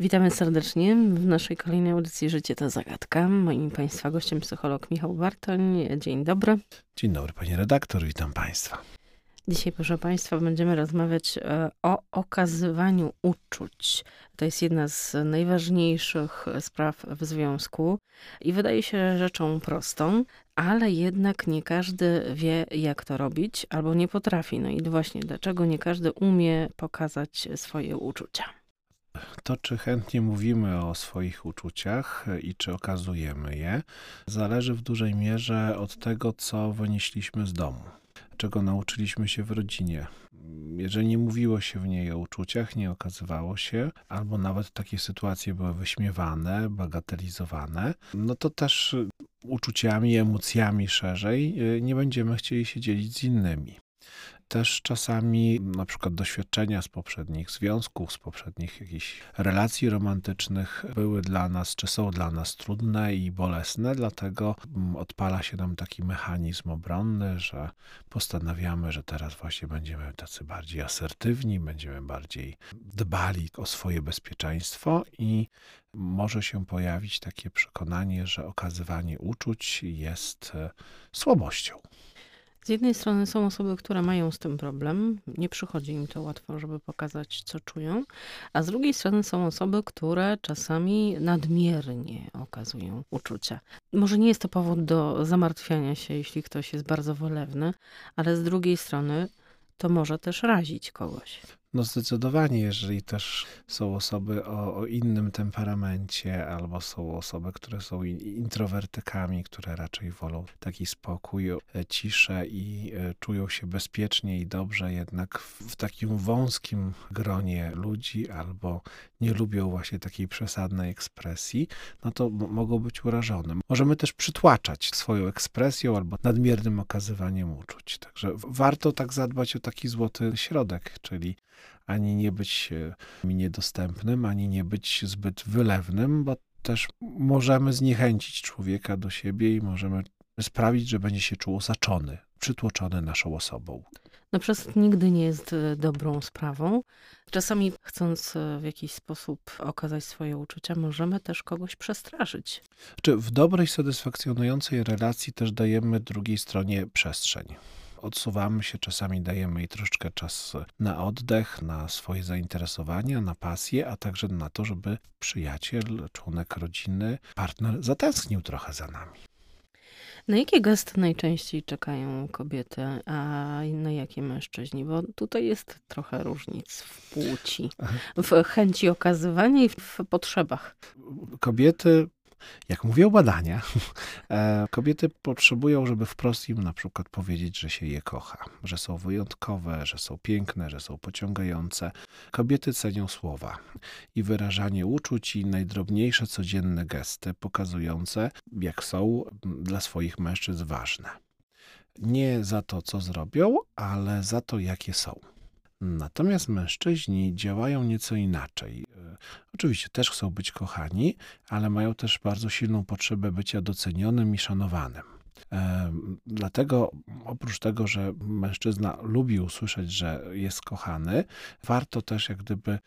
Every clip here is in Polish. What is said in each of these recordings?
Witamy serdecznie w naszej kolejnej audycji Życie to zagadka. Moim Państwa gościem psycholog Michał Bartoń. Dzień dobry. Dzień dobry Pani redaktor, witam Państwa. Dzisiaj, proszę Państwa, będziemy rozmawiać e, o okazywaniu uczuć. To jest jedna z najważniejszych spraw w związku i wydaje się rzeczą prostą, ale jednak nie każdy wie, jak to robić albo nie potrafi. No i właśnie dlaczego nie każdy umie pokazać swoje uczucia. To, czy chętnie mówimy o swoich uczuciach i czy okazujemy je, zależy w dużej mierze od tego, co wynieśliśmy z domu, czego nauczyliśmy się w rodzinie. Jeżeli nie mówiło się w niej o uczuciach, nie okazywało się, albo nawet takie sytuacje były wyśmiewane, bagatelizowane, no to też uczuciami, emocjami szerzej nie będziemy chcieli się dzielić z innymi też czasami na przykład doświadczenia z poprzednich związków, z poprzednich jakichś relacji romantycznych były dla nas, czy są dla nas trudne i bolesne, dlatego mm, odpala się nam taki mechanizm obronny, że postanawiamy, że teraz właśnie będziemy tacy bardziej asertywni, będziemy bardziej dbali o swoje bezpieczeństwo i może się pojawić takie przekonanie, że okazywanie uczuć jest e, słabością. Z jednej strony są osoby, które mają z tym problem, nie przychodzi im to łatwo, żeby pokazać, co czują, a z drugiej strony są osoby, które czasami nadmiernie okazują uczucia. Może nie jest to powód do zamartwiania się, jeśli ktoś jest bardzo wolewny, ale z drugiej strony to może też razić kogoś. No zdecydowanie, jeżeli też są osoby o, o, innym temperamencie, albo są osoby, które są introwertykami, które raczej wolą taki spokój, e, ciszę i e, czują się bezpiecznie i dobrze jednak w takim wąskim gronie ludzi, albo nie lubią właśnie takiej przesadnej ekspresji, no to mogą być urażone. Możemy też przytłaczać swoją ekspresją albo nadmiernym okazywaniem uczuć. Także warto tak zadbać o taki złoty środek, czyli ani nie być mi niedostępnym, ani nie być zbyt wylewnym, bo też możemy zniechęcić człowieka do siebie i możemy sprawić, że będzie się czuł osaczony, przytłoczony naszą osobą. No przez nigdy nie jest e, dobrą sprawą. Czasami chcąc e, w jakiś sposób okazać swoje uczucia, możemy też kogoś przestraszyć. Czy w dobrej, satysfakcjonującej relacji też dajemy drugiej stronie przestrzeń? odsuwamy się, czasami dajemy jej troszeczkę czas na oddech, na swoje zainteresowania, na pasję, a także na to, żeby przyjaciel, członek rodziny, partner zatęsknił trochę za nami. Na jakie gesty najczęściej czekają kobiety, a na jakie mężczyźni? Bo tutaj jest trochę różnic w płci, w chęci okazywania i w potrzebach. Kobiety jak mówią badania, e, kobiety potrzebują, żeby wprost im na przykład powiedzieć, że się je kocha, że są wyjątkowe, że są piękne, że są pociągające. Kobiety cenią słowa i wyrażanie uczuć i najdrobniejsze codzienne gesty pokazujące, jak są dla swoich mężczyzn ważne. Nie za to, co zrobią, ale za to, jakie są. Natomiast mężczyźni działają nieco inaczej. E, oczywiście też chcą być kochani, ale mają też bardzo silną potrzebę bycia docenionym i szanowanym. E, dlatego oprócz tego, że mężczyzna lubi usłyszeć, że jest kochany, warto też jak gdyby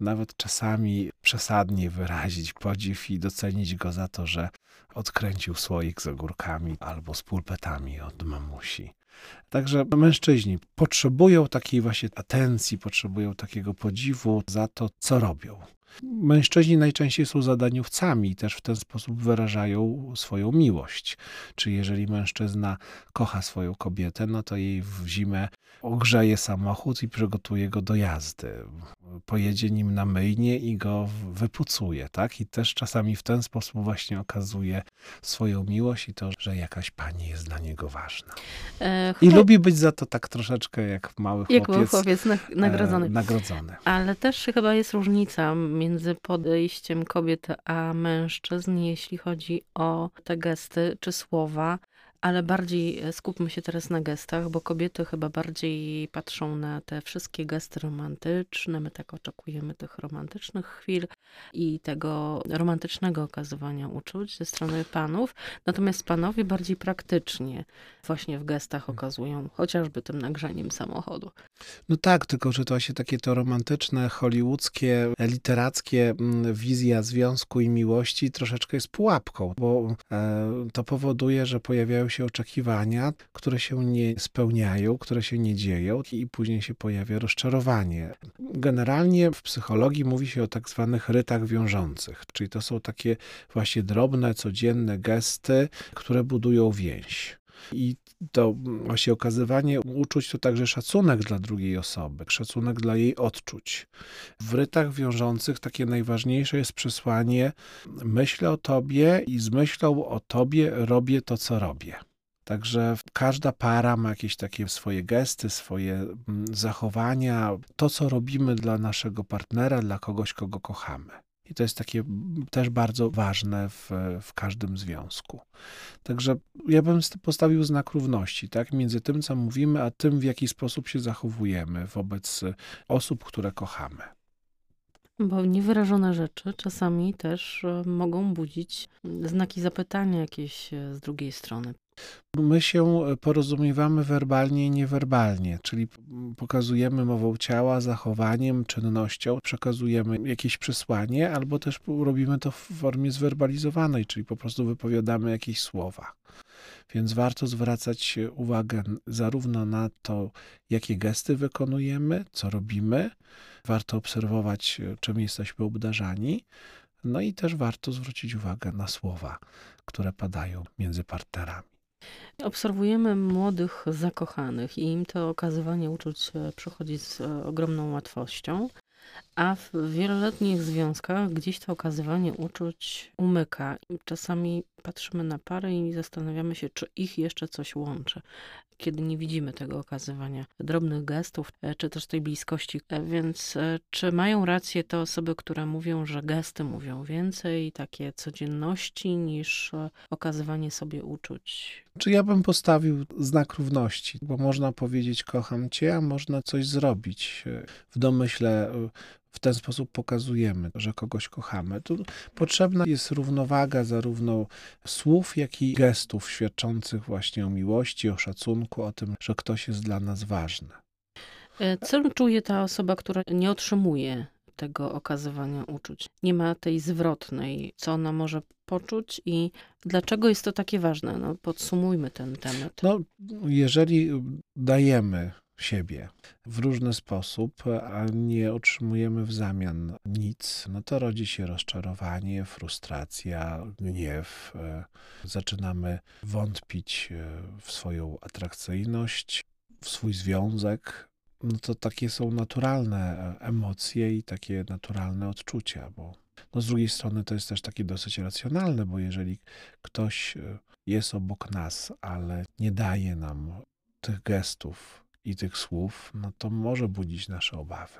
nawet czasami przesadnie wyrazić podziw i docenić go za to, że odkręcił słoik z ogórkami albo z pulpetami od mamusi. Także mężczyźni potrzebują takiej właśnie atencji, potrzebują takiego podziwu za to, co robią. Mężczyźni najczęściej są zadaniowcami i też w ten sposób wyrażają swoją miłość. Czy jeżeli mężczyzna kocha swoją kobietę, no to jej w zimę ogrzeje samochód i przygotuje go do jazdy. Pojedzie nim na myjnie i go wypucuje, tak? I też czasami w ten sposób właśnie okazuje swoją miłość i to, że jakaś pani jest dla niego ważna. E, I lubi być za to tak troszeczkę jak mały chłopiec. Jak mały chłopiec nagrodzony. E, nagrodzony. Ale też chyba jest różnica między podejściem kobiet a mężczyzn, jeśli chodzi o te gesty czy słowa Ale bardziej e, skupmy się teraz na gestach, bo kobiety chyba bardziej patrzą na te wszystkie gesty romantyczne. My tak oczekujemy tych romantycznych chwil i tego romantycznego okazywania uczuć ze strony panów. Natomiast panowie bardziej praktycznie właśnie w gestach hmm. okazują, chociażby tym nagrzaniem samochodu. No tak, tylko że to właśnie takie to romantyczne, hollywoodzkie, literackie mm, wizja związku i miłości troszeczkę jest pułapką, bo e, to powoduje, że pojawiają się oczekiwania, które się nie spełniają, które się nie dzieją i później się pojawia rozczarowanie. Generalnie w psychologii mówi się o tak zwanych rytach wiążących, czyli to są takie właśnie drobne, codzienne gesty, które budują więź. I to właśnie okazywanie uczuć to także szacunek dla drugiej osoby, szacunek dla jej odczuć. W rytach wiążących takie najważniejsze jest przesłanie: myślę o tobie i z myślą o tobie robię to, co robię. Także każda para ma jakieś takie swoje gesty, swoje mm, zachowania, to co robimy dla naszego partnera, dla kogoś, kogo kochamy. I to jest takie też bardzo ważne w, w każdym związku. Także ja bym postawił znak równości, tak, między tym, co mówimy, a tym, w jaki sposób się zachowujemy wobec osób, które kochamy. Bo niewyrażone rzeczy czasami też e, mogą budzić znaki zapytania jakieś e, z drugiej strony. My się porozumiewamy werbalnie i niewerbalnie, czyli pokazujemy mową ciała, zachowaniem, czynnością, przekazujemy jakieś przesłanie, albo też robimy to w formie zwerbalizowanej, czyli po prostu wypowiadamy jakieś słowa. Więc warto zwracać uwagę zarówno na to, jakie gesty wykonujemy, co robimy, warto obserwować, czym jesteśmy obdarzani, no i też warto zwrócić uwagę na słowa, które padają między partnerami. Obserwujemy młodych zakochanych i im to okazywanie uczuć e, przychodzi z e, ogromną łatwością, a w wieloletnich związkach gdzieś to okazywanie uczuć umyka. Czasami patrzymy na pary i zastanawiamy się, czy ich jeszcze coś łączy kiedy nie widzimy tego okazywania drobnych gestów, e, czy też tej bliskości. E, więc e, czy mają rację te osoby, które mówią, że gesty mówią więcej, takie codzienności, niż okazywanie sobie uczuć? Czy ja bym postawił znak równości, bo można powiedzieć kocham cię, a można coś zrobić. W domyśle w ten sposób pokazujemy, że kogoś kochamy. Tu potrzebna jest równowaga zarówno słów, jak i gestów świadczących właśnie o miłości, o szacunku, o tym, że ktoś jest dla nas ważny. E, co czuje ta osoba, która nie otrzymuje tego okazywania uczuć? Nie ma tej zwrotnej, co ona może poczuć i dlaczego jest to takie ważne? No, podsumujmy ten temat. No, jeżeli dajemy siebie w różny sposób, a nie otrzymujemy w zamian nic, no to rodzi się rozczarowanie, frustracja, gniew. E, zaczynamy wątpić e, w swoją atrakcyjność, w swój związek. No to takie są naturalne e, emocje i takie naturalne odczucia, bo no z drugiej strony to jest też takie dosyć racjonalne, bo jeżeli ktoś jest obok nas, ale nie daje nam tych gestów, i tych słów, no to może budzić nasze obawy.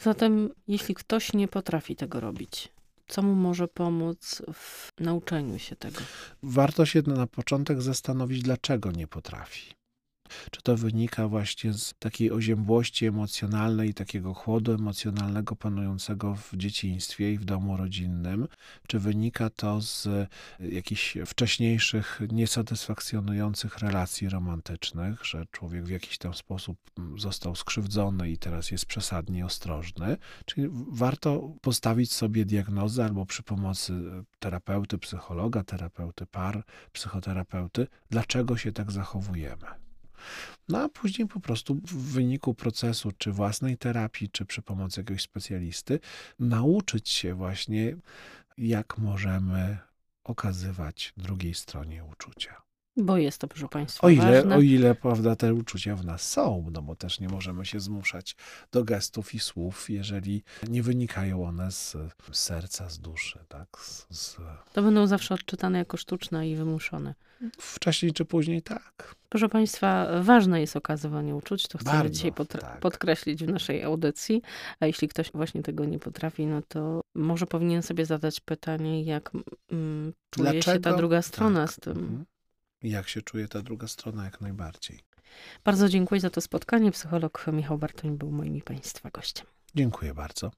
Zatem, jeśli ktoś nie potrafi tego robić, co mu może pomóc w nauczeniu się tego? Warto się na początek zastanowić, dlaczego nie potrafi. Czy to wynika właśnie z takiej oziębłości emocjonalnej, takiego chłodu emocjonalnego panującego w dzieciństwie i w domu rodzinnym? Czy wynika to z jakichś wcześniejszych, niesatysfakcjonujących relacji romantycznych, że człowiek w jakiś tam sposób został skrzywdzony i teraz jest przesadnie ostrożny? Czyli warto postawić sobie diagnozę albo przy pomocy terapeuty, psychologa, terapeuty par, psychoterapeuty, dlaczego się tak zachowujemy. No a później po prostu w wyniku procesu, czy własnej terapii, czy przy pomocy jakiegoś specjalisty, nauczyć się właśnie, jak możemy okazywać drugiej stronie uczucia. Bo jest to, proszę Państwa, o ile, ważne. O ile, prawda, te uczucia w nas są, no bo też nie możemy się zmuszać do gestów i słów, jeżeli nie wynikają one z, serca, z duszy, tak? Z, z... To będą zawsze odczytane jako sztuczne i wymuszone. Wcześniej czy później tak. Proszę Państwa, ważne jest okazywanie uczuć, to chcemy Bardzo, dzisiaj tak. podkreślić w naszej audycji, a jeśli ktoś właśnie tego nie potrafi, no to może powinien sobie zadać pytanie, jak mm, czuje Dlaczego? się ta druga strona tak. z tym. Mhm jak się czuje ta druga strona, jak najbardziej. Bardzo dziękuję za to spotkanie. Psycholog Michał Bartoń był moim i Państwa gościem. Dziękuję bardzo.